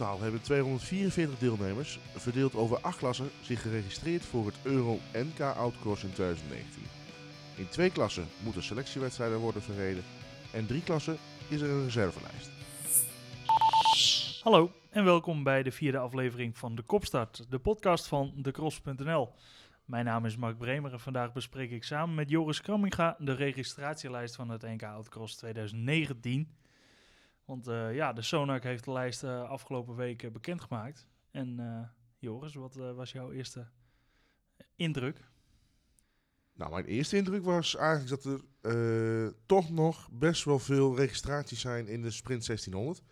totaal hebben 244 deelnemers, verdeeld over acht klassen, zich geregistreerd voor het Euro NK Outcross in 2019. In twee klassen moeten selectiewedstrijden worden verreden en drie klassen is er een reservelijst. Hallo en welkom bij de vierde aflevering van De Kopstart, de podcast van decross.nl. Mijn naam is Mark Bremer en vandaag bespreek ik samen met Joris Kramminga de registratielijst van het NK Outcross 2019. Want eh, ja, de Sonac heeft de lijst uh, afgelopen week uh, bekendgemaakt. En Joris, wat was jouw eerste indruk? Nou, mijn eerste indruk was eigenlijk dat er toch nog best wel veel registraties zijn in de Sprint 1600.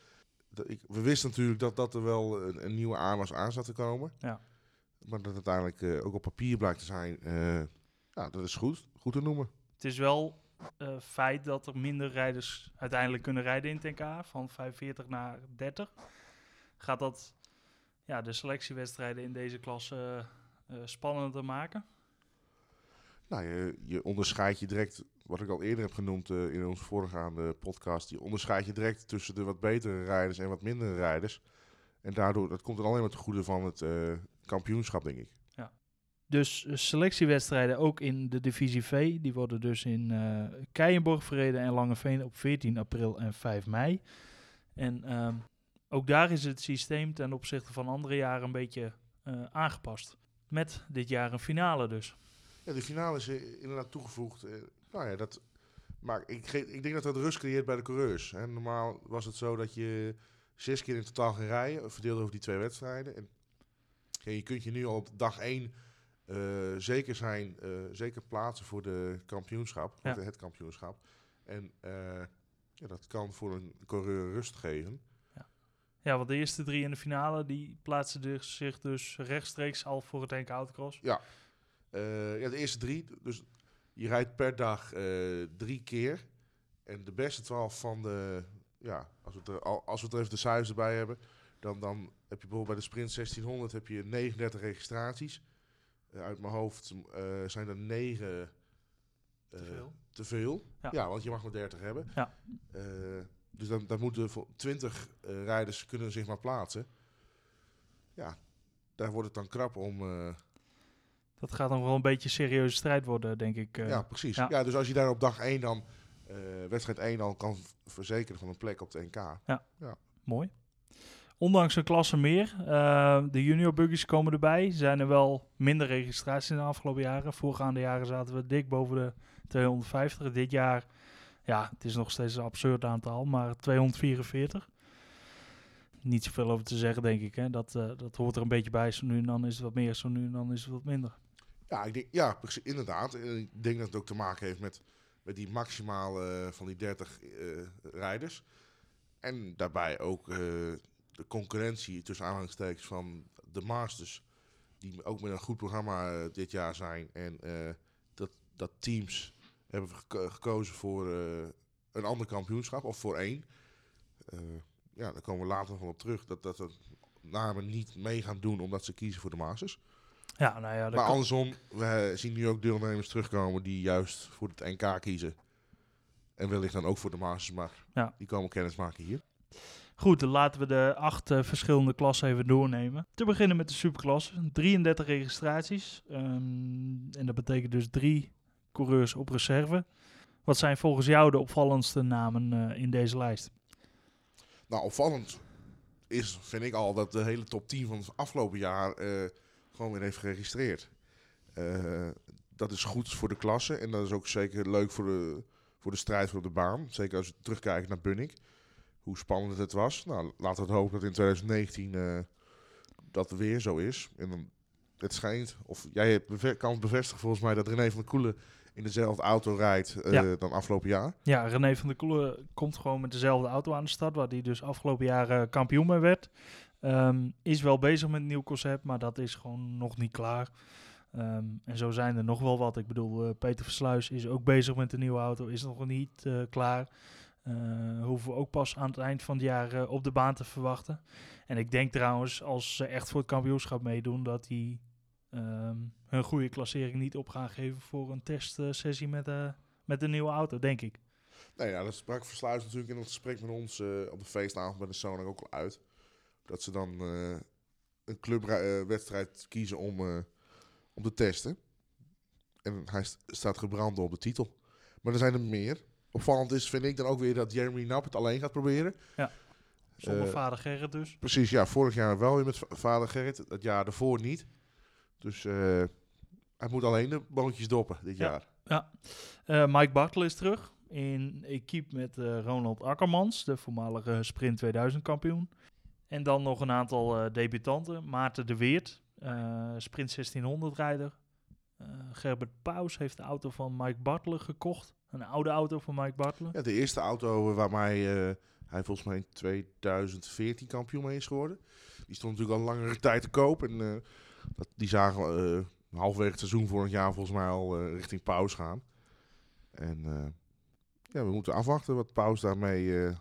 ik, we wisten natuurlijk dat, dat er wel een, een nieuwe aanwas aan zat te komen. Ja. Maar dat het uiteindelijk ook op papier blijkt te zijn, ja, dat is goed, goed te noemen. Het is wel uh, feit dat er minder rijders uiteindelijk kunnen rijden in het NK, van 45 naar 30. Gaat dat ja, de selectiewedstrijden in deze klasse uh, spannender maken? Nou, je, je onderscheidt je direct, wat ik al eerder heb genoemd in onze voorgaande podcast, je onderscheidt je direct tussen de wat betere rijders en wat mindere rijders. En daardoor, dat komt er alleen maar te goede van het kampioenschap, denk ik. Dus eh, selectiewedstrijden ook in de divisie V. Die worden dus in uh, Keienborg verreden en Langeveen op 14 april en 5 mei. En um, ook daar is het systeem ten opzichte van andere jaren een beetje uh, aangepast. Met dit jaar een finale dus. Ja, de finale is inderdaad toegevoegd. nou ja, dat, maar ik, ik denk dat dat rust creëert bij de coureurs. Hè. Normaal was het zo dat je zes keer in totaal ging rijden, verdeeld over die twee wedstrijden. En je kunt je nu al op dag één zeker zijn, uh, zeker plaatsen voor de kampioenschap, ja. het kampioenschap. En uh, ja, dat kan voor een coureur rust geven. Ja. ja, want de eerste drie in de finale, die plaatsen zich dus rechtstreeks al voor het NK Autocross. Ja. ja, de eerste drie. Dus je rijdt per dag drie keer. En de beste twaalf van de, ja, als we, er, als we er even de cijfers erbij hebben, dan, dan heb je bijvoorbeeld bij de sprint 1600 heb je 39 registraties. Uit mijn hoofd uh, zijn er negen uh, te veel. Te veel. Ja. ja. want je mag maar 30 hebben. Ja. dus dan, dan moeten 20 rijders kunnen zich maar plaatsen. Ja, daar wordt het dan krap om. dat gaat dan wel een beetje een serieuze strijd worden, denk ik. ja, precies. Ja. ja. dus als je daar op dag 1 dan, wedstrijd 1 al kan verzekeren van een plek op de NK. Ja, ja. mooi. Ondanks een klasse meer, uh, de junior buggies komen erbij. Zijn er wel minder registraties in de afgelopen jaren. Voorgaande jaren zaten we dik boven de 250. Dit jaar, ja, het is nog steeds een absurd aantal, maar 244. Niet zoveel over te zeggen, denk ik. Hè. Dat, uh, dat hoort er een beetje bij. Zo nu en dan is het wat meer, zo nu en dan is het wat minder. Ja, ik denk, ja inderdaad. Ik denk dat het ook te maken heeft met, met die maximale uh, van die 30 rijders. En daarbij ook de concurrentie tussen aanhalingstekens van de Masters, die ook met een goed programma uh, dit jaar zijn. En uh, dat, dat teams hebben geko gekozen voor uh, een ander kampioenschap, of voor één. ja, daar komen we later nog wel op terug. Dat, dat de namen niet mee gaan doen omdat ze kiezen voor de Masters. Ja, nou ja, maar andersom, we zien nu ook deelnemers terugkomen die juist voor het NK kiezen. En wellicht dan ook voor de Masters, maar ja. die komen kennis maken hier. Goed, laten we de acht uh, verschillende klassen even doornemen. Te beginnen met de superklasse. 33 registraties. Um, en dat betekent dus drie coureurs op reserve. Wat zijn volgens jou de opvallendste namen uh, in deze lijst? Nou, opvallend is, vind ik al, dat de hele top 10 van het afgelopen jaar uh, gewoon weer heeft geregistreerd. dat is goed voor de klasse en dat is ook zeker leuk voor de, voor de strijd voor de baan. Zeker als we terugkijken naar Bunnik hoe spannend het was. Nou, laten we het hopen dat in 2019 uh, eh, dat weer zo is. En dan, het schijnt, of jij kan het bevestigen volgens mij, dat René van der Koelen in dezelfde auto rijdt uh, dan afgelopen jaar. Ja, René van der Koelen komt gewoon met dezelfde auto aan de start, waar hij dus afgelopen jaar uh, kampioen mee werd. Um, is wel bezig met een nieuw concept, maar dat is gewoon nog niet klaar. Um, en zo zijn er nog wel wat. Ik bedoel, Peter Versluis is ook bezig met een nieuwe auto, is nog niet klaar. Uh, hoeven we ook pas aan het eind van het jaar uh, op de baan te verwachten. En ik denk trouwens, als ze echt voor het kampioenschap meedoen, dat die um, hun goede klassering niet op gaan geven voor een testsessie met, uh, met een nieuwe auto, denk ik. Nee, ja, dat sprak Versluis natuurlijk in het gesprek met ons op de feestavond bij de Sonar ook al uit. Dat ze dan eh, een clubwedstrijd kiezen om, eh, om te testen. En hij st- staat gebrand op de titel. Maar er zijn er meer. Opvallend is, vind ik dan ook weer dat Jeremy Knapp het alleen gaat proberen. Zonder Eh, vader Gerrit dus. Precies, ja, vorig jaar wel weer met va- vader Gerrit. Het jaar daarvoor niet. Dus eh, hij moet alleen de boontjes doppen dit Ja. jaar. Eh, Mike Bartel is terug in equipe met Ronald Akkermans, de voormalige Sprint 2000 kampioen. En dan nog een aantal debutanten. Maarten de Weert, Sprint 1600 rijder. Gerbert Paus heeft de auto van Mike Bartelen gekocht. Een oude auto van Mike Bartelen. Ja, de eerste auto waarmee eh, hij volgens mij in 2014 kampioen mee is geworden. Die stond natuurlijk al langere tijd te koop. En eh, dat, die zagen we eh, halverwege het seizoen vorig jaar volgens mij al eh, richting Paus gaan. En ja, we moeten afwachten wat Paus daarmee...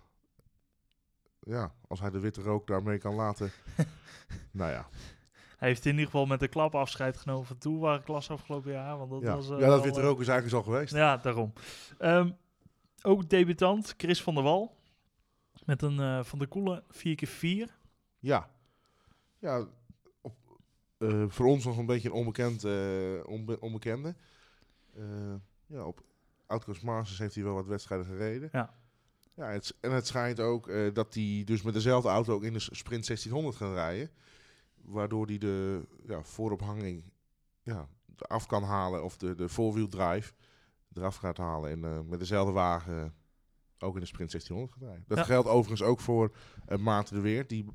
ja, als hij de witte rook daarmee kan laten. nou ja, Hij heeft in ieder geval met de klap afscheid genomen van Tourwagen klas afgelopen jaar. Want dat ja. was, eh, ja dat witte eh, rook is eigenlijk al geweest. Ja, daarom. Ehm, ook debutant Chris van der Wal. Met een eh, Van de Koelen 4x4. Ja. Ja, op, eh, voor ons nog een beetje een onbekend, eh, onbe- onbekende. Eh, ja, op Outcoast Masters heeft hij wel wat wedstrijden gereden. Ja. ja het, en het schijnt ook eh, dat hij dus met dezelfde auto ook in de Sprint 1600 gaat rijden. Waardoor hij de ja, voorophanging ja, af kan halen of de, de four-wheel drive eraf gaat halen. En eh, met dezelfde wagen ook in de Sprint 1600 gaat rijden. Dat Ja. geldt overigens ook voor eh, Maarten de Weert, die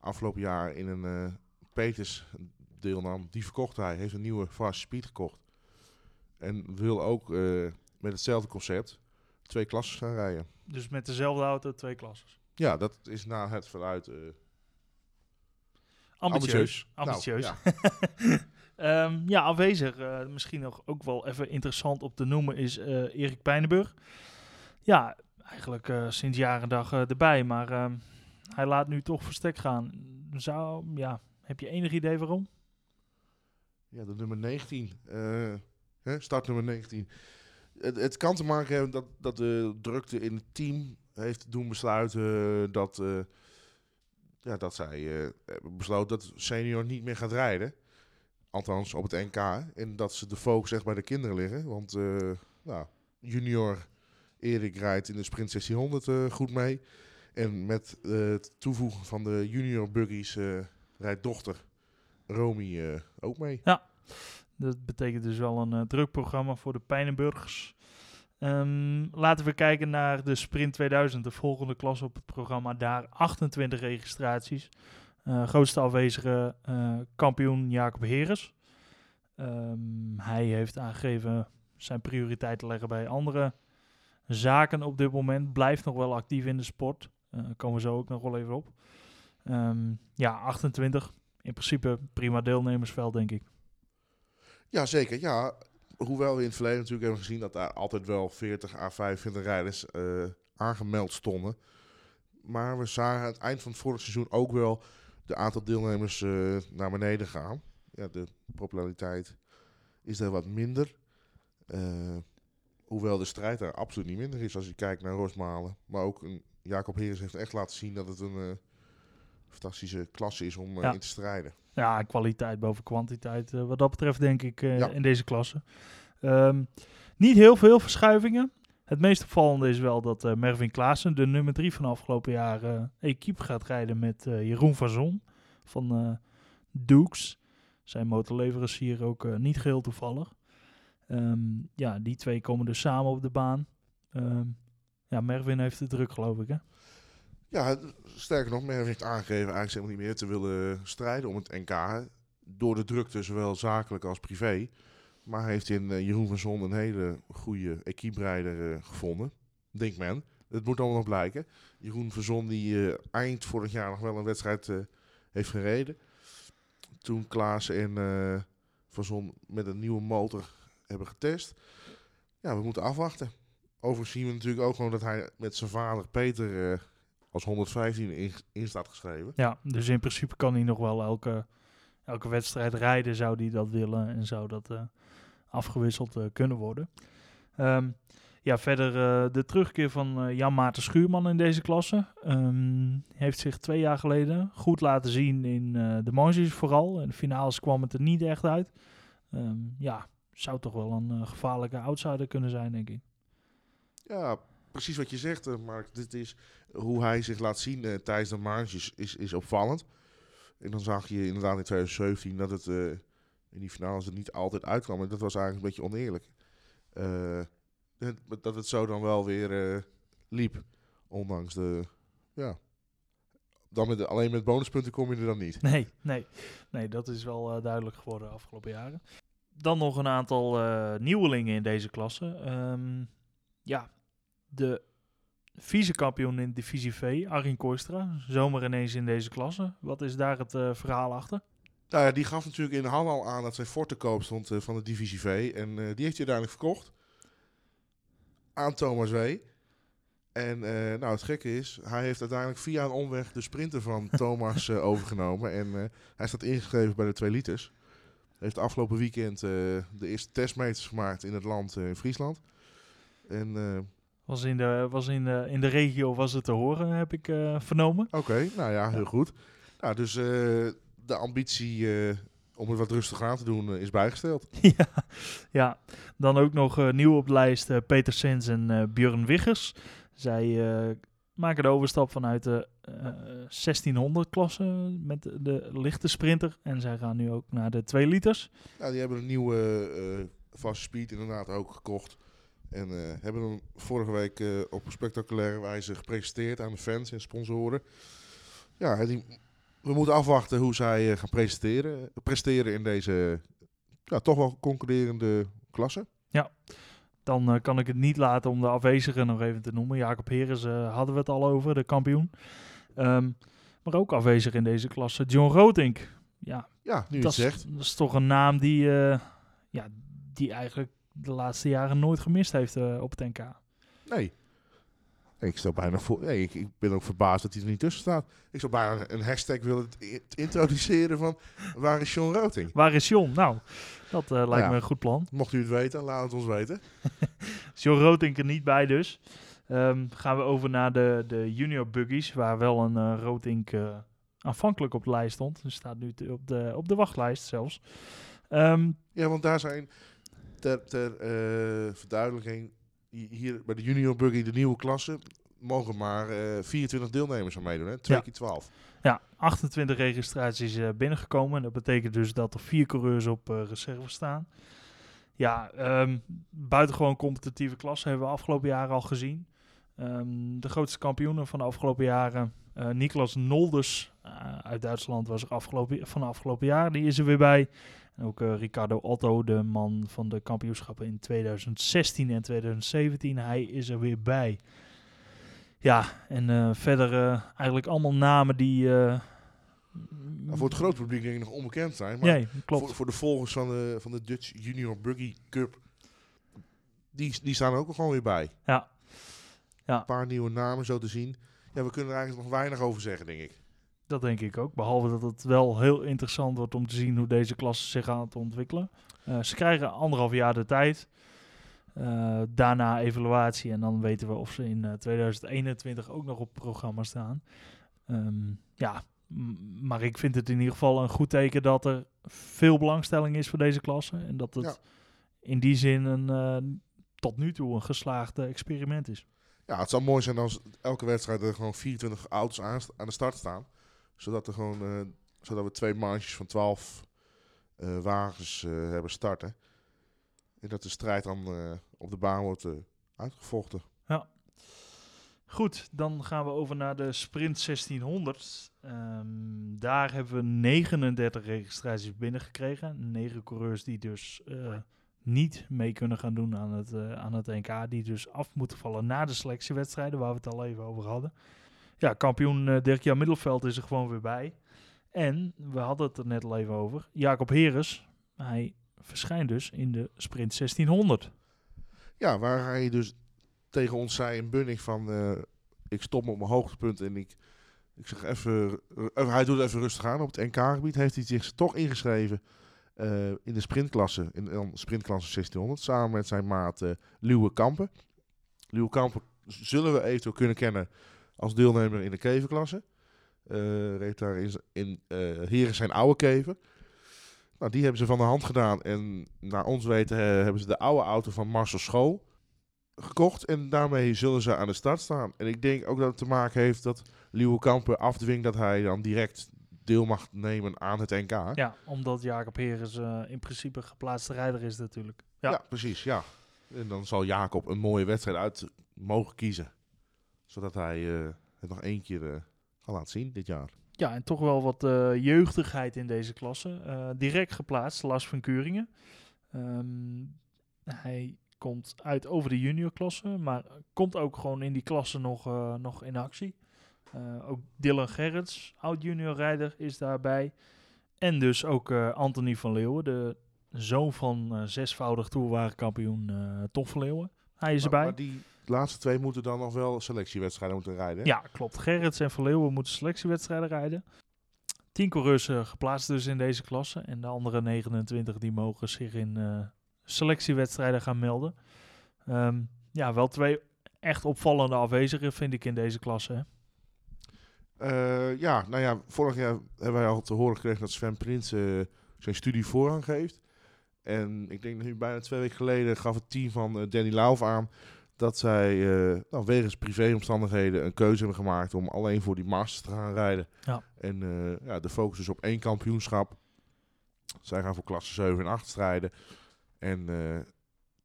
afgelopen jaar in een eh, Peters deelnam. Die verkocht hij, heeft een nieuwe Fast Speed gekocht. En wil ook met hetzelfde concept twee klassen gaan rijden. Dus met dezelfde auto twee klasses. Ja, dat is naar het vanuit. Ambitieus. ambitieus. Nou, ja. Ehm, ja, afwezig. eh, misschien nog ook wel even interessant op te noemen is eh, Erik Pijnenburg. Ja, eigenlijk eh, sinds jaren dag eh, erbij. Maar ehm, hij laat nu toch verstek gaan. Zou, ja, heb je enig idee waarom? Ja, de nummer 19. eh, hè, start nummer 19. Het, het kan te maken hebben dat, dat de drukte in het team heeft doen besluiten dat, eh, ja, dat zij hebben besloten dat senior niet meer gaat rijden. Althans op het NK. En dat ze de focus echt bij de kinderen liggen. Want eh, nou, junior Erik rijdt in de sprint 1600 eh, goed mee. En met het toevoegen van de junior buggies rijdt dochter Romy ook mee. Dat betekent dus wel een druk programma voor de Pijnenburgers. Ehm, laten we kijken naar de Sprint 2000, de volgende klas op het programma. Daar 28 registraties. Eh, grootste afwezige eh, kampioen Jacob Heres. Ehm, hij heeft aangegeven zijn prioriteit te leggen bij andere zaken op dit moment. Blijft nog wel actief in de sport. Eh komen we zo ook nog wel even op. Ehm, ja, 28. In principe prima deelnemersveld, denk ik. Ja, zeker. Ja, hoewel we in het verleden natuurlijk hebben gezien dat daar altijd wel 40 à 25 rijders eh, aangemeld stonden. Maar we zagen aan het eind van het vorige seizoen ook wel de aantal deelnemers eh, naar beneden gaan. Ja, de populariteit is daar wat minder. Eh, hoewel de strijd daar absoluut niet minder is als je kijkt naar Rosmalen. Maar ook een, Jacob Heres heeft echt laten zien dat het een fantastische klasse is om Ja. in te strijden. Ja, kwaliteit boven kwantiteit. eh, wat dat betreft denk ik eh, Ja. in deze klasse. Ehm, niet heel veel verschuivingen. Het meest opvallende is wel dat eh, Mervin Klaassen, de nummer drie van afgelopen jaar, eh equipe gaat rijden met Jeroen van Zon van Dukes. Zijn motorleverancier ook niet geheel toevallig. Ehm, ja, die twee komen dus samen op de baan. Ehm, ja, Mervin heeft het druk, geloof ik, hè? Ja, sterker nog, Merv heeft aangegeven eigenlijk helemaal niet meer te willen strijden om het NK. Door de drukte, zowel zakelijk als privé. Maar heeft in eh, Jeroen van Zon een hele goede equipe-rijder eh, gevonden. Denkt men. Het moet allemaal nog blijken. Jeroen van Zon die eh, eind vorig jaar nog wel een wedstrijd heeft gereden. Toen Klaas en Van Zon met een nieuwe motor hebben getest. Ja, we moeten afwachten. Overigens zien we natuurlijk ook gewoon dat hij met zijn vader Peter... als 115 in, in staat geschreven. Ja, dus in principe kan hij nog wel elke, elke wedstrijd rijden, zou hij dat willen en zou dat eh, afgewisseld eh, kunnen worden. Ehm, Ja, verder eh, de terugkeer van Jan Maarten Schuurman in deze klasse. Ehm, heeft zich twee jaar geleden goed laten zien in de manches vooral. In de finales kwam het er niet echt uit. Ehm, ja, zou toch wel een gevaarlijke outsider kunnen zijn, denk ik. Ja, precies wat je zegt, Mark. Dit is hoe hij zich laat zien eh, tijdens de marges is, is opvallend. En dan zag je inderdaad in 2017 dat het eh, in die finales er niet altijd uitkwam. En dat was eigenlijk een beetje oneerlijk. Eh, dat het zo dan wel weer liep. Ondanks de... Ja. Dan met alleen met bonuspunten kom je er dan niet. Nee, nee, nee dat is wel duidelijk geworden de afgelopen jaren. Dan nog een aantal nieuwelingen in deze klasse. Ehm, ja, de vice-kampioen in divisie V, Arjen Kooistra, zomaar ineens in deze klasse. Wat is daar het eh, verhaal achter? Nou ja, die gaf natuurlijk in de hand al aan dat zijn fort te koop stond eh, van de Divisie V. En eh, die heeft hij uiteindelijk verkocht aan Thomas W. En nou, het gekke is, hij heeft uiteindelijk via een omweg de sprinter van Thomas overgenomen. En hij staat ingeschreven bij de 2 liters. Heeft afgelopen weekend de eerste testmeters gemaakt in het land in Friesland. En Was in de, was in de, in de regio was het te horen, heb ik eh, vernomen. oké, nou ja, heel goed. Nou, dus eh, de ambitie eh, om het wat rustiger aan te doen is bijgesteld. ja, ja, dan ook nog nieuw op de lijst Peter Sens en Björn Wiggers. Zij maken de overstap vanuit de eh 1600-klasse met de, lichte sprinter. En zij gaan nu ook naar de 2 liters. Die hebben een nieuwe vaste speed inderdaad ook gekocht. En eh, hebben hem vorige week eh, op spectaculaire wijze gepresenteerd aan de fans en sponsoren. Ja, die, we moeten afwachten hoe zij eh, gaan presenteren, presteren in deze ja, toch wel concurrerende klasse. Dan eh, kan ik het niet laten om de afwezigen nog even te noemen. Jacob Heres hadden we het al over, de kampioen. Ehm, maar ook afwezig in deze klasse, John Rotink. Ja, Ja, nu dat het is, zegt. dat is toch een naam die, ja, die eigenlijk de laatste jaren nooit gemist heeft eh, op het NK. Nee. Ik stel bijna voor. Nee, ik, ik ben ook verbaasd dat hij er niet tussen staat. Ik zou bijna een hashtag willen introduceren van waar is Sean Roting? Waar is John? Nou, dat eh, lijkt Ja. me een goed plan. Mocht u het weten, laat het ons weten. John Rotink er niet bij dus. Ehm, gaan we over naar de, de junior buggies, waar wel een eh Rotink aanvankelijk op de lijst stond. Er staat nu op de, op de wachtlijst zelfs. Ehm, Ja, want daar zijn ter, ter eh, verduidelijking hi- hier bij de junior buggy de nieuwe klasse mogen maar eh 24 deelnemers aan meedoen, hè? Twee Ja. keer 12. ja, 28 registraties eh, binnengekomen. Dat betekent dus dat er vier coureurs op eh, reserve staan. Ja, ehm buitengewoon competitieve klasse hebben we afgelopen jaren al gezien. Ehm, de grootste kampioenen van de afgelopen jaren, eh Niklas Nolders eh, uit Duitsland, was er afgelopen, van de afgelopen jaar. Die is er weer bij. En ook eh, Ricardo Otto, de man van de kampioenschappen in 2016 en 2017. Hij is er weer bij. Ja, en eh, verder eh, eigenlijk allemaal namen die... Nou, voor het grote publiek denk ik nog onbekend zijn, maar Nee, klopt. voor, voor de volgers van de, van de Dutch Junior Buggy Cup, die, die staan er ook gewoon weer bij. Ja. Ja. Een paar nieuwe namen zo te zien. Ja, we kunnen er eigenlijk nog weinig over zeggen, denk ik. Dat denk ik ook. Behalve dat het wel heel interessant wordt om te zien hoe deze klasse zich gaat ontwikkelen. Eh, ze krijgen anderhalf jaar de tijd. Eh, daarna evaluatie en dan weten we of ze in eh, 2021 ook nog op programma staan. Ehm, ja, maar ik vind het in ieder geval een goed teken dat er veel belangstelling is voor deze klasse. En dat het Ja. in die zin een, eh, tot nu toe een geslaagd eh, experiment is. Ja, het zou mooi zijn als elke wedstrijd er gewoon 24 auto's aan, aan de start staan. Zodat, er gewoon, eh, zodat we twee manches van 12 eh, wagens eh, hebben starten. En dat de strijd dan op de baan wordt uitgevochten. Goed, dan gaan we over naar de Sprint 1600. Ehm, daar hebben we 39 registraties binnengekregen. 9 coureurs die dus niet mee kunnen gaan doen aan het, aan het NK. Die dus af moeten vallen na de selectiewedstrijden, waar we het al even over hadden. Ja, kampioen eh Dirk-Jan Middelveld is er gewoon weer bij. En, we hadden het er net al even over, Jacob Heres. Hij verschijnt dus in de Sprint 1600. Ja, waar hij dus tegen ons zei in Bunning van... eh, ik stop op mijn hoogtepunt en ik, ik zeg even... eh, hij doet even rustig aan. Op het NK-gebied heeft hij zich toch ingeschreven in de sprintklasse. In de sprintklasse 1600. Samen met zijn maat eh Luwe Kampen. Leeuw Kamper zullen we eventueel kunnen kennen als deelnemer in de kevenklasse. Uh, reed daar in, in uh, Heren zijn oude keven. Nou, die hebben ze van de hand gedaan. En naar ons weten hebben ze de oude auto van Marcel School gekocht. En daarmee zullen ze aan de start staan. En ik denk ook dat het te maken heeft dat Liewe Kamper afdwingt dat hij dan direct deel mag nemen aan het NK. Ja, omdat Jacob Heres uh, in principe geplaatste rijder is natuurlijk. Ja. ja. precies. Ja. En dan zal Jacob een mooie wedstrijd uit mogen kiezen. Zodat hij uh, het nog één keer kan laten zien dit jaar. Ja, en toch wel wat jeugdigheid in deze klasse. direct geplaatst, Lars van Keuringen. Um, hij komt uit over de juniorklasse, maar komt ook gewoon in die klasse nog, nog in actie. Uh, ook Dylan Gerrits, oud junior rijder, is daarbij. En dus ook uh, Anthony van Leeuwen, de zoon van zesvoudig toerwagenkampioen Tom van Leeuwen. Hij is erbij. Maar die laatste twee moeten dan nog wel selectiewedstrijden moeten rijden? Ja, klopt. Gerrits en van Leeuwen moeten selectiewedstrijden rijden. Tien coureurs geplaatst dus in deze klasse. En de andere 29 die mogen zich in selectiewedstrijden gaan melden. Um, ja, wel twee echt opvallende afwezigen vind ik in deze klasse. Hè? Uh, ja, nou ja, vorig jaar hebben wij al te horen gekregen dat Sven Prins uh, zijn studie voorrang geeft. En ik denk nu bijna twee weken geleden gaf het team van Danny Lauf aan dat zij nou, wegens privéomstandigheden een keuze hebben gemaakt om alleen voor die Masters te gaan rijden. Ja. En ja, de focus is op één kampioenschap. Zij gaan voor klasse 7 en 8 strijden. En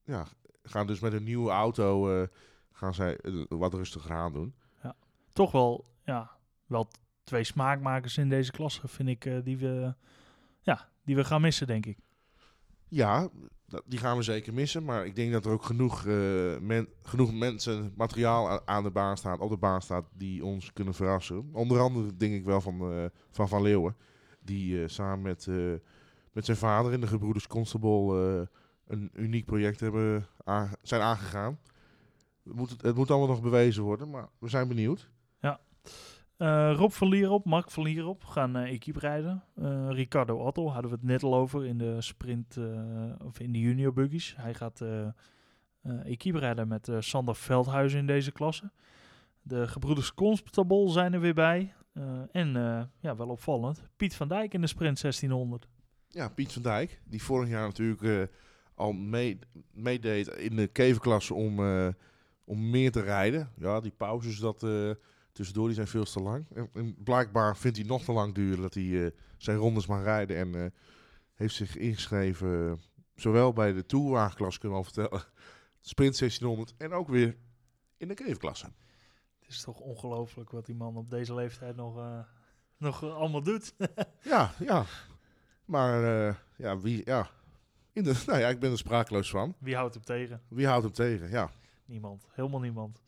ja, gaan dus met een nieuwe auto gaan zij wat rustiger aan doen. Ja. Toch wel, ja, wel twee smaakmakers in deze klasse, vind ik, uh, die, we, ja, die we gaan missen, denk ik. Ja, die gaan we zeker missen. Maar ik denk dat er ook genoeg, men, genoeg mensen, materiaal aan de baan staat, op de baan staat, die ons kunnen verrassen. Onder andere denk ik wel van uh, Van, van Leeuwen. Die samen met, met zijn vader in de Gebroeders Constable een uniek project hebben zijn aangegaan. Het moet, het moet allemaal nog bewezen worden, maar we zijn benieuwd. Ja. Uh, Rob van Lierop, Mark van Lierop gaan uh, equipe rijden. Uh, Ricardo Otto hadden we het net al over in de sprint of in de junior buggies. Hij gaat equipe rijden met Sander Veldhuizen in deze klasse. De gebroeders Constable zijn er weer bij. en ja, wel opvallend, Piet van Dijk in de sprint 1600. Ja, Piet van Dijk, die vorig jaar natuurlijk al meedeed in de kevenklasse om, om meer te rijden. Ja, die pauzes, dat tussendoor, die zijn veel te lang. En, blijkbaar vindt hij nog te lang duren dat hij uh, zijn rondes mag rijden. En uh, heeft zich ingeschreven, zowel bij de toerwagenklas kunnen we al vertellen, sprint 1600 en ook weer in de kevenklasse. Het is toch ongelooflijk wat die man op deze leeftijd nog, nog allemaal doet. ja, ja. Maar ja, wie, ja. In de, nou ja, ik ben er sprakeloos van. Wie houdt hem tegen? Wie houdt hem tegen, ja. Niemand, helemaal niemand.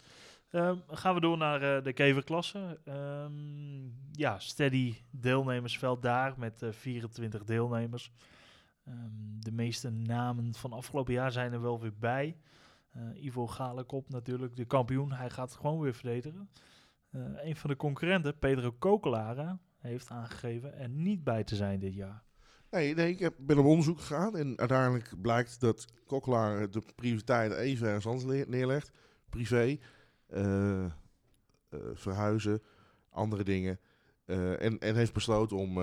Um, gaan we door naar uh, de keverklasse. Um, ja, steady deelnemersveld daar met uh, 24 deelnemers. Um, de meeste namen van afgelopen jaar zijn er wel weer bij. Uh, Ivo Galekop natuurlijk, de kampioen. Hij gaat gewoon weer verdedigen. een van de concurrenten, Pedro Kokelara, heeft aangegeven er niet bij te zijn dit jaar. Nee, nee ik heb, ben op onderzoek gegaan en uiteindelijk blijkt dat Kokelara de prioriteiten even ergens anders neerlegt. Privé. Uh, verhuizen, andere dingen. Uh, en, en heeft besloten om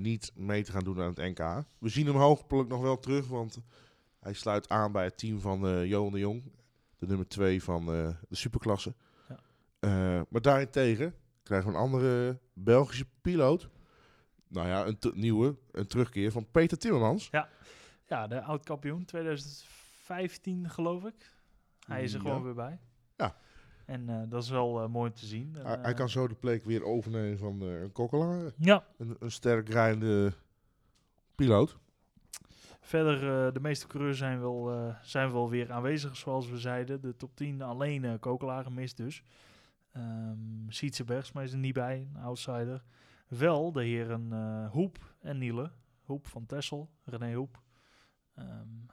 niet mee te gaan doen aan het NK. We zien hem hopelijk nog wel terug, want hij sluit aan bij het team van Johan de Jong. De nummer 2 van de superklasse. Ja. maar daarentegen krijgen we een andere Belgische piloot. Nou ja, een nieuwe, een terugkeer van Peter Timmermans. Ja, ja de oud-kampioen 2015 geloof ik. Hij is er ja. gewoon weer bij. Ja, en uh, dat is wel uh, mooi te zien. Hij, hij, kan zo de plek weer overnemen van een kokkelaar. Ja. Een, een sterk rijdende piloot. Verder, de meeste coureurs zijn wel, zijn wel weer aanwezig, zoals we zeiden. De top 10 alleen uh, Kokelaar gemist dus. Um, Sietse Bergsma is er niet bij, een outsider. Wel de heren Hoep en Niele. Hoep van Tessel, René Hoep. Um,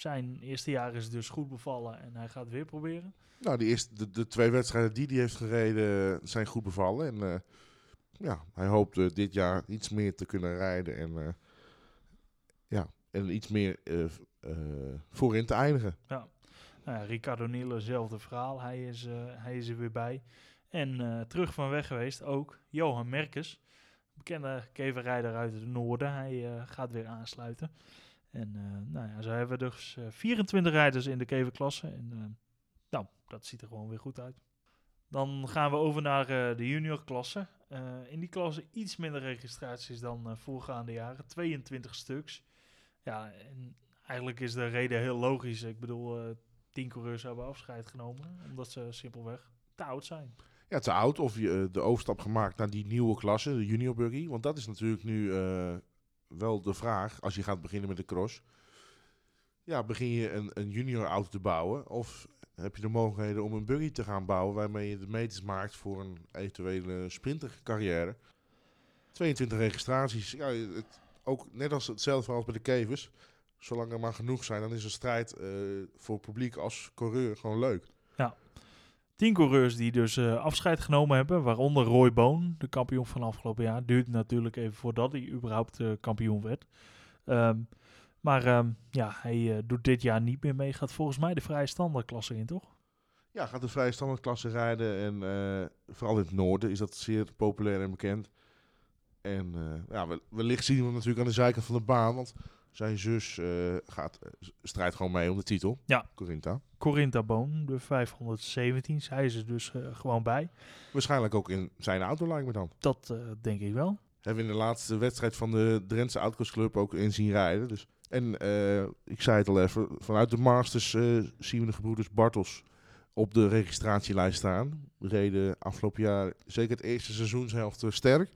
zijn eerste jaar is dus goed bevallen en hij gaat weer proberen. Nou, die eerste, de, de twee wedstrijden die hij heeft gereden zijn goed bevallen. En uh, ja, hij hoopt uh, dit jaar iets meer te kunnen rijden en, uh, ja, en iets meer voorin te eindigen. Ja. Nou, Ricardo Nille, hetzelfde verhaal. Hij is, eh, hij is er weer bij. En eh, terug van weg geweest ook Johan Merkes. Bekende keverrijder uit het noorden. Hij eh, gaat weer aansluiten. En eh, nou ja, zo hebben we dus eh, 24 rijders in de keverklasse. En eh, nou, dat ziet er gewoon weer goed uit. Dan gaan we over naar eh, de juniorklasse. Eh, in die klasse iets minder registraties dan eh, voorgaande jaren. 22 stuks. Ja, en eigenlijk is de reden heel logisch. Ik bedoel, eh 10 coureurs hebben afscheid genomen. Omdat ze simpelweg te oud zijn. Ja, te oud of je eh, de overstap gemaakt naar die nieuwe klasse, de junior buggy. Want dat is natuurlijk nu eh, wel de vraag als je gaat beginnen met de cross. Ja, begin je een, een junior auto te bouwen of heb je de mogelijkheden om een buggy te gaan bouwen waarmee je de meters maakt voor een eventuele sprintercarrière. 22 registraties. Ja, het, ook net als hetzelfde als bij de kevers. Zolang er maar genoeg zijn, dan is een strijd eh, voor publiek als coureur gewoon leuk. 10 coureurs die dus eh, afscheid genomen hebben, waaronder Roy Boon, de kampioen van afgelopen jaar. Duurt natuurlijk even voordat hij überhaupt eh, kampioen werd. Ehm, maar ehm, ja, hij eh, doet dit jaar niet meer mee. Gaat volgens mij de vrije standaardklasse in, toch? Ja, gaat de vrije standaardklasse rijden. En vooral in het noorden is dat zeer populair en bekend. En ja, wel- wellicht zien we natuurlijk aan de zijkant van de baan. Want zijn zus eh, gaat, eh, strijdt gewoon mee om de titel. Ja. Corinta. Corinta Boon, de 517. Zij is er dus eh, gewoon bij. Waarschijnlijk ook in zijn auto, lijkt me dan. Dat denk ik wel. Hebben we in de laatste wedstrijd van de Drentse Outcross Club ook in zien rijden. Dus. En ik zei het al even, vanuit de Masters zien we de gebroeders Bartels op de registratielijst staan. Reden afgelopen jaar zeker het eerste seizoenshelft sterk.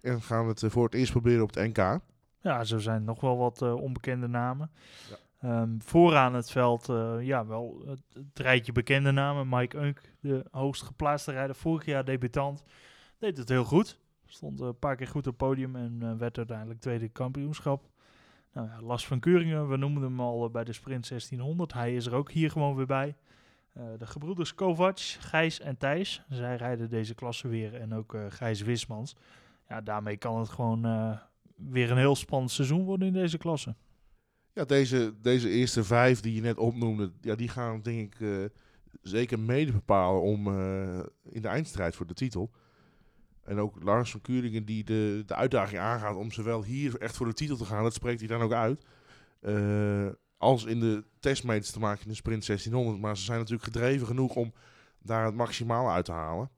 En gaan het eh, voor het eerst proberen op het NK. Ja, zo zijn nog wel wat eh, onbekende namen. Ja. Ehm, vooraan het veld, eh, ja, wel het, het rijtje bekende namen. Mike Unk, de hoogst geplaatste rijder, vorig jaar debutant, deed het heel goed. Stond eh, een paar keer goed op het podium en eh, werd uiteindelijk tweede kampioenschap. Nou ja, Lars van Keuringen, we noemden hem al bij de Sprint 1600. Hij is er ook hier gewoon weer bij. De gebroeders Kovac, Gijs en Thijs. Zij rijden deze klasse weer. En ook Gijs Wismans. Ja, daarmee kan het gewoon weer een heel spannend seizoen worden in deze klasse. Ja, deze, deze eerste vijf die je net opnoemde, ja, die gaan denk ik eh, zeker mede bepalen om eh, in de eindstrijd voor de titel. En ook Lars van Kuringen die de, de uitdaging aangaat om zowel hier echt voor de titel te gaan, dat spreekt hij dan ook uit. Eh, als in de testmeters te maken in de sprint 1600. Maar ze zijn natuurlijk gedreven genoeg om daar het maximaal uit te halen.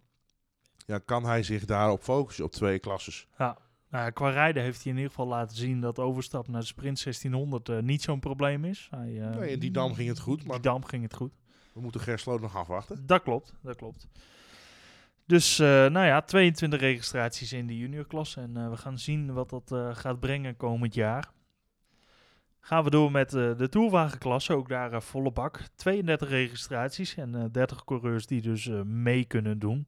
Ja, kan hij zich daarop focussen op twee klasses? Ja. Nou qua rijden heeft hij in ieder geval laten zien dat overstap naar de sprint 1600 eh, niet zo'n probleem is. Hij, eh, Nee, in die dam ging het goed, maar Die dam ging het goed. we moeten Gersloot nog afwachten. Dat klopt, dat klopt. Dus eh, nou ja, 22 registraties in de juniorklasse. En we gaan zien wat dat gaat brengen komend jaar. Gaan we door met de toerwagenklasse. Ook daar volle bak. 32 registraties en eh 30 coureurs die dus mee kunnen doen.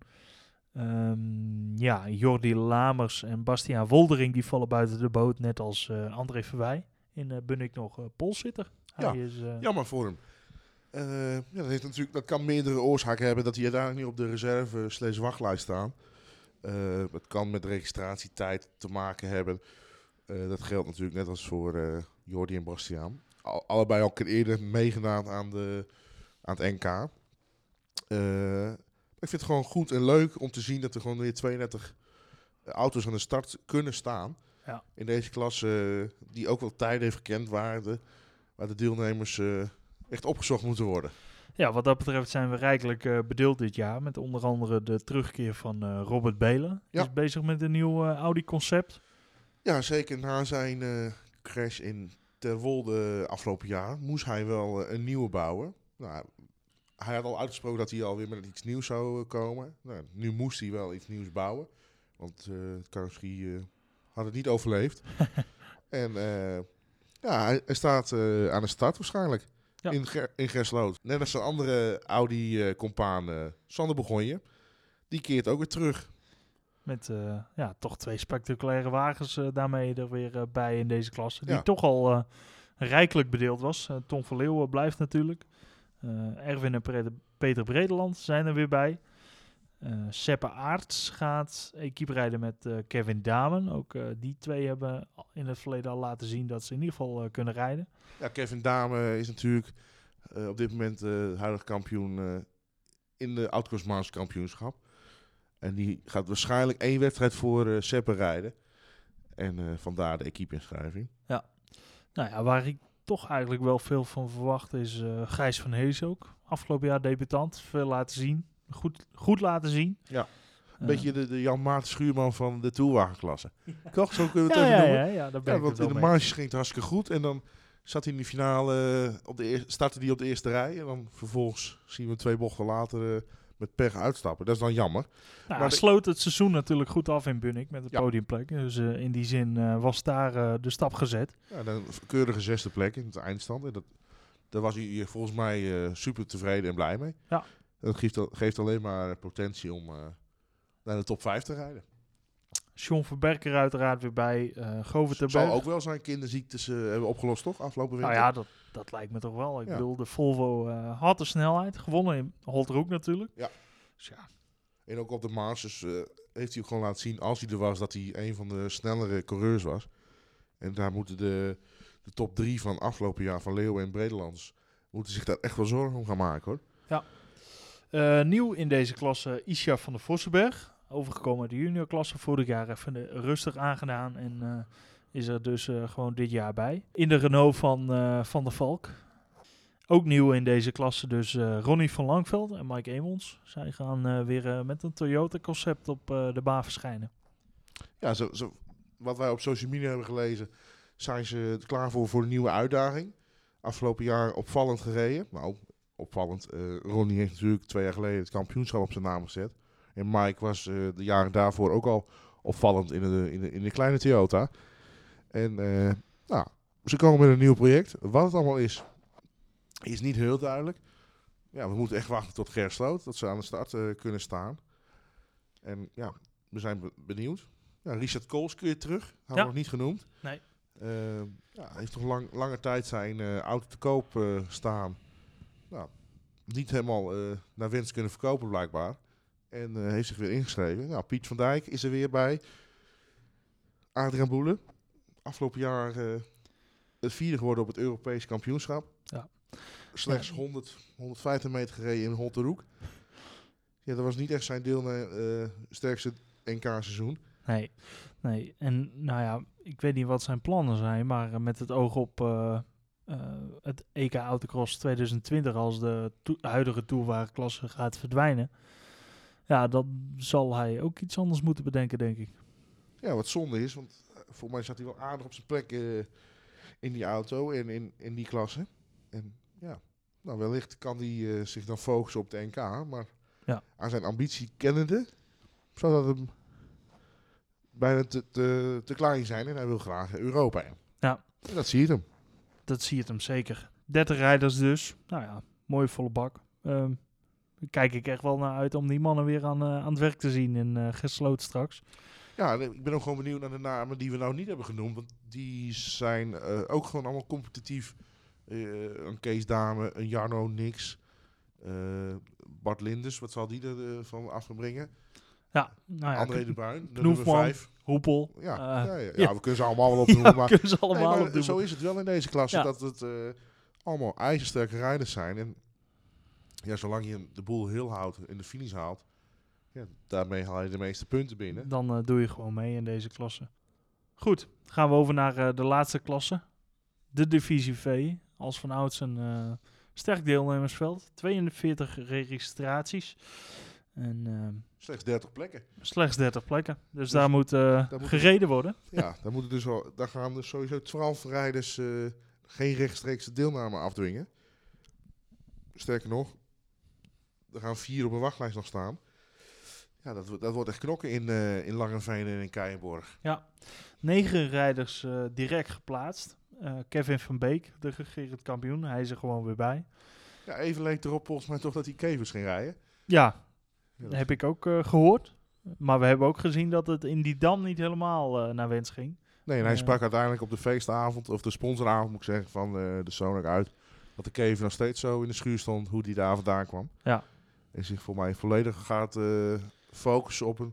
Ehm, ja, Jordi Lamers en Bastiaan Woldering die vallen buiten de boot. Net als eh, André Verwij. In eh Bunnik nog eh polsitter. Hij Ja, is, eh, Jammer voor hem. Eh, ja, dat, heeft natuurlijk, dat kan meerdere oorzaken hebben dat hij uiteindelijk niet op de reserve slash wachtlijst staan. Eh, het kan met registratietijd te maken hebben. Eh, dat geldt natuurlijk net als voor eh Jordi en Bastiaan. Al, allebei al keer eerder meegedaan aan, de, aan het NK. Eh, ik vind het gewoon goed en leuk om te zien dat er gewoon weer 32 auto's aan de start kunnen staan. Ja. In deze klasse eh, die ook wel tijden heeft gekend waar de, waar de deelnemers eh, echt opgezocht moeten worden. Ja, wat dat betreft zijn we rijkelijk eh, bedeeld dit jaar. Met onder andere de terugkeer van eh, Robert Belen. Ja. Is bezig met een nieuw eh, Audi-concept. Ja, zeker na zijn eh, crash in Terwolde afgelopen jaar moest hij wel eh, een nieuwe bouwen. Nou, hij had al uitgesproken dat hij alweer met iets nieuws zou eh, komen. Nou, nu moest hij wel iets nieuws bouwen. Want eh het carrosserie eh, had het niet overleefd. en eh, ja, hij, hij staat eh, aan de start waarschijnlijk. Ja. In, Ger in Gersloot. Net als zijn andere Audi-compaan eh Sander Begonje. Die keert ook weer terug. Met eh, ja, toch twee spectaculaire wagens eh, daarmee er weer eh, bij in deze klasse. Die Ja. toch al eh, rijkelijk bedeeld was. Eh, Tom van Leeuwen blijft natuurlijk. Eh, Erwin en Peter Bredeland zijn er weer bij. Eh Seppe Aarts gaat equipe rijden met eh, Kevin Damen. Ook die twee hebben in het verleden al laten zien dat ze in ieder geval kunnen rijden. Ja, Kevin Dame is natuurlijk op dit moment huidig kampioen in de Outcross kampioenschap. En die gaat waarschijnlijk één wedstrijd voor uh, Seppen rijden. En vandaar de equipe-inschrijving. Ja, nou ja, waar ik toch eigenlijk wel veel van verwacht is Gijs van Hees ook. Afgelopen jaar debutant, veel laten zien. Goed, goed laten zien. Ja. Een beetje de, de Jan Maarten Schuurman van de toelwagenklasse. Toch? Zo kunnen we het ja, even ja, noemen. Ja, ja, daar ben ja, ik want in de marges ging het hartstikke goed. En dan zat hij in de finale, uh, op de eer, startte hij op de eerste rij. En dan vervolgens zien we twee bochten later uh, met pech uitstappen. Dat is dan jammer. Nou, maar sloot het seizoen natuurlijk goed af in Bunnik met de ja. podiumplek. Dus uh, in die zin was daar de stap gezet. Ja, dan een keurige zesde plek in het eindstand. En dat, daar was hij volgens mij super tevreden en blij mee. Ja. Dat geeft, geeft alleen maar potentie om naar de top 5 te rijden. John Verberker uiteraard weer bij. Uh, Zal ook wel zijn kinderziektes uh, hebben opgelost, toch? Afgelopen winter. Nou ja, dat, dat lijkt me toch wel. Ik ja. bedoel, de Volvo uh, had de snelheid. Gewonnen in Holterhoek natuurlijk. Ja. Dus ja. En ook op de Masters heeft hij ook gewoon laten zien, als hij er was, dat hij een van de snellere coureurs was. En daar moeten de, de top drie van afgelopen jaar van Leeuwen en Bredelands, moeten zich daar echt wel zorgen om gaan maken hoor. Ja. nieuw in deze klasse Isha van de Vossenberg overgekomen uit de juniorklasse. Vorig jaar even rustig aangedaan en uh, is er dus uh, gewoon dit jaar bij. In de Renault van uh, Van der Valk. Ook nieuw in deze klasse dus Ronnie van Langveld en Mike Emons. Zij gaan weer met een Toyota concept op de baan verschijnen. Ja, zo, zo, wat wij op social media hebben gelezen, zijn ze klaar voor, voor een nieuwe uitdaging. Afgelopen jaar opvallend gereden. Nou, opvallend. Ronnie heeft natuurlijk twee jaar geleden het kampioenschap op zijn naam gezet. En Mike was uh, de jaren daarvoor ook al opvallend in de, in de, in de kleine Toyota. En uh, nou, ze komen met een nieuw project. Wat het allemaal is, is niet heel duidelijk. Ja, we moeten echt wachten tot Gersloot, dat ze aan de start uh, kunnen staan. En ja, we zijn benieuwd. Ja, Richard Kools kun je terug, hadden ja. we nog niet genoemd. Nee. ja, hij heeft toch lang, lange tijd zijn auto te koop staan. Nou, niet helemaal naar wens kunnen verkopen blijkbaar. En uh, heeft zich weer ingeschreven. Nou, Piet van Dijk is er weer bij. Adriaan Boelen. Afgelopen jaar uh, het vierde geworden op het Europees kampioenschap. Ja. Slechts ja. 100, 150 meter gereden in Holterhoek. Ja, dat was niet echt zijn deel naar uh, sterkste NK-seizoen. Nee, nee. En nou ja, ik weet niet wat zijn plannen zijn, maar met het oog op uh, het EK Autocross 2020 als de to huidige toerwagenklasse gaat verdwijnen ja, dan zal hij ook iets anders moeten bedenken, denk ik. Ja, wat zonde is, want voor mij zat hij wel aardig op zijn plek uh, in die auto en in, in die klasse. En ja, nou wellicht kan hij uh, zich dan focussen op de NK, maar ja. aan zijn ambitie kennende zou dat hem bijna te, te, te klein zijn en hij wil graag Europa in. Ja. En dat zie je hem. Dat zie je hem zeker. 30 rijders dus. Nou ja, mooie volle bak. Um, kijk ik echt wel naar uit om die mannen weer aan, uh, aan het werk te zien in uh, gesloten straks. Ja, ik ben ook gewoon benieuwd naar de namen die we nou niet hebben genoemd. Want die zijn uh, ook gewoon allemaal competitief. een Kees Dame, een Jarno Nix, Bart Linders, wat zal die er van afbrengen? Ja, nou ja, André de Bruin, de nummer 5. Hoepel. Ja, ja, ja, ja, we kunnen ze allemaal wel opnoemen. maar, kunnen ze allemaal nee, maar opnoemen. Zo is het wel in deze klasse, dat het allemaal ijzersterke rijders zijn. En ja, zolang je de boel heel houdt in de finish haalt, ja, daarmee haal je de meeste punten binnen. Dan uh, doe je gewoon mee in deze klasse. Goed, gaan we over naar uh, de laatste klasse. De divisie V. Als van ouds een uh, sterk deelnemersveld. 42 registraties. En, slechts 30 plekken. Slechts 30 plekken. Dus, dus daar moet, daar gereden worden. Ja, daar, moeten dus daar gaan dus sowieso 12 rijders geen rechtstreekse deelname afdwingen. Sterker nog, er gaan vier op een wachtlijst nog staan. Ja, dat, dat wordt echt knokken in, uh, in Langenveen en in Keienborg. Ja, negen rijders uh, direct geplaatst. Uh, Kevin van Beek, de gegeerd kampioen, hij is er gewoon weer bij. Ja, even leek erop volgens mij toch dat hij Kevers ging rijden. Ja, ja dat heb ik ook gehoord. Maar we hebben ook gezien dat het in die dam niet helemaal naar wens ging. Nee, en hij sprak uiteindelijk op de feestavond, of de sponsoravond moet ik zeggen, van de Sonak uit. Dat de Kevin nog steeds zo in de schuur stond hoe die daar vandaan kwam. Ja. En zich voor mij volledig gaat uh, focussen op een,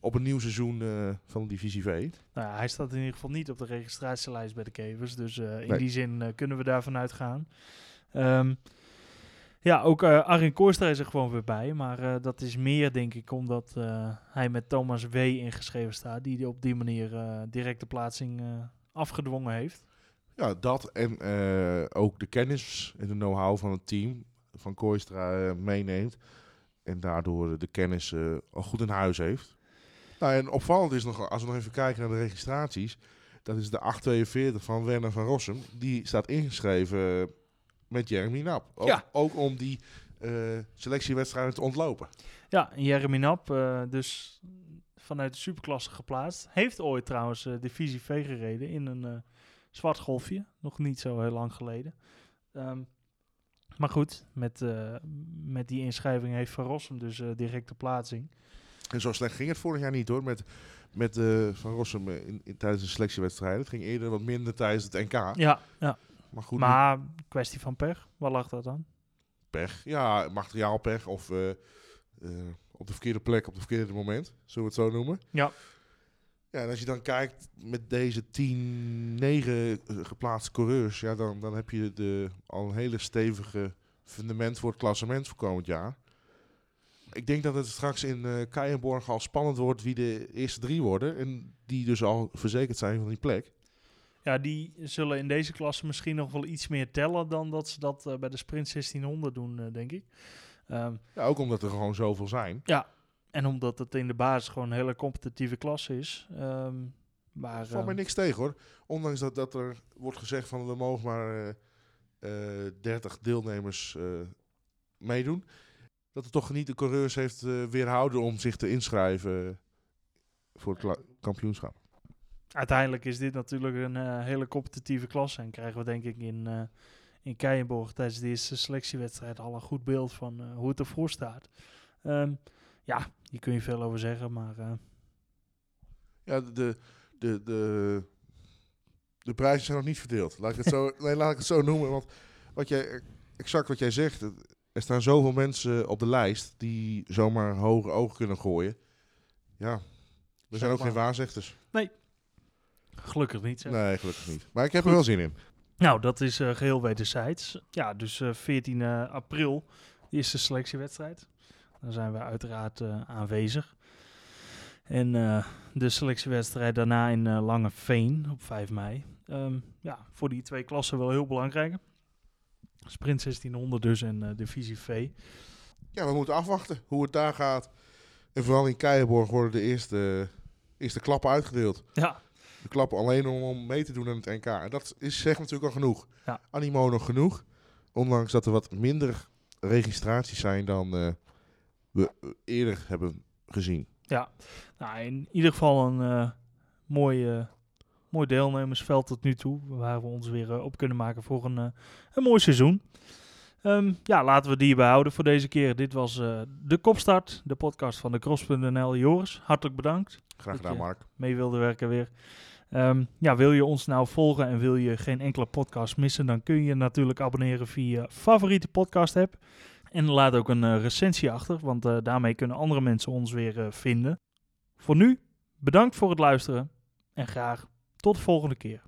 op een nieuw seizoen uh, van de Divisie V. Nou ja, hij staat in ieder geval niet op de registratielijst bij de Kevers. Dus uh, in nee. die zin kunnen we daarvan uitgaan. Ehm, ja, ook uh, Arjen Kooistra is er gewoon weer bij. Maar uh, dat is meer, denk ik, omdat uh, hij met Thomas W. ingeschreven staat. Die op die manier directe plaatsing afgedwongen heeft. Ja, dat en ook de kennis en de know-how van het team van Kooistra meeneemt. En daardoor de kennis al goed in huis heeft. Nou, en opvallend is nog, als we nog even kijken naar de registraties. Dat is de 842 van Werner van Rossum. Die staat ingeschreven met Jeremy Nap. Ook, ja. ook om die uh, selectiewedstrijden te ontlopen. Ja, Jeremy Nap, uh, dus vanuit de superklasse geplaatst. Heeft ooit trouwens uh, divisie V gereden in een zwart golfje. Nog niet zo heel lang geleden. Um, maar goed, met, met die inschrijving heeft Van Rossum dus directe plaatsing. En zo slecht ging het vorig jaar niet hoor, met, met Van Rossum in, in, tijdens de selectiewedstrijden. Het ging eerder wat minder tijdens het NK. Ja, ja. Maar goed. Maar kwestie van pech, waar lag dat dan? Pech, ja, materiaalpech of op de verkeerde plek op het verkeerde moment, zullen we het zo noemen. Ja. Ja, en als je dan kijkt met deze 10, 9 geplaatste coureurs, ja, dan, dan heb je de, al een hele stevige fundament voor het klassement voor komend jaar. Ik denk dat het straks in uh, Keienborg al spannend wordt wie de eerste drie worden. En die dus al verzekerd zijn van die plek. Ja, die zullen in deze klasse misschien nog wel iets meer tellen dan dat ze dat uh, bij de Sprint 1600 doen, uh, denk ik. Um, ja, ook omdat er gewoon zoveel zijn. Ja, en omdat het in de basis gewoon een hele competitieve klasse is. Um, maar, valt mij niks tegen hoor. Ondanks dat, dat er wordt gezegd van we mogen maar uh, 30 deelnemers meedoen. Dat er toch niet de coureurs heeft weerhouden om zich te inschrijven voor het kampioenschap uiteindelijk is dit natuurlijk een hele competitieve klasse. En krijgen we denk ik in, in Keijenborg tijdens de eerste selectiewedstrijd al een goed beeld van hoe het ervoor staat. Um, ja, hier kun je veel over zeggen, maar... Ja, de, de, de, de prijzen zijn nog niet verdeeld. Laat ik het zo, nee, laat ik het zo noemen. Want wat jij, exact wat jij zegt, er staan zoveel mensen op de lijst die zomaar hoge ogen kunnen gooien. Ja, we zijn ook geen waarzegters. Nee, Gelukkig niet. Zeg. Nee, gelukkig niet. Maar ik heb er wel zin in. Nou, dat is uh, geheel wederzijds. Ja, dus uh, 14 uh, april, de eerste selectiewedstrijd. Dan zijn we uiteraard uh, aanwezig. En de selectiewedstrijd daarna in Lange Veen op 5 mei. Um, ja, voor die twee klassen wel heel belangrijk. Sprint 1600 dus en Divisie V. Ja, we moeten afwachten hoe het daar gaat. En vooral in Keijenborg worden de eerste, eerste klappen uitgedeeld. Ja, de klappen alleen om, mee te doen aan het NK. En dat is zegt natuurlijk al genoeg. Ja. Animo nog genoeg. Ondanks dat er wat minder registraties zijn dan uh, we eerder hebben gezien. Ja, nou, in ieder geval een uh, mooi, uh, mooi deelnemersveld tot nu toe. Waar we ons weer op kunnen maken voor een, een mooi seizoen. Um, ja, laten we die behouden voor deze keer. Dit was de Kopstart, de podcast van de Cross.nl. Joris, hartelijk bedankt. Graag gedaan, Mark. Mee wilde werken weer. Um, ja, wil je ons nou volgen en wil je geen enkele podcast missen, dan kun je natuurlijk abonneren via favoriete podcast app. En laat ook een uh, recensie achter, want uh, daarmee kunnen andere mensen ons weer uh, vinden. Voor nu, bedankt voor het luisteren en graag tot de volgende keer.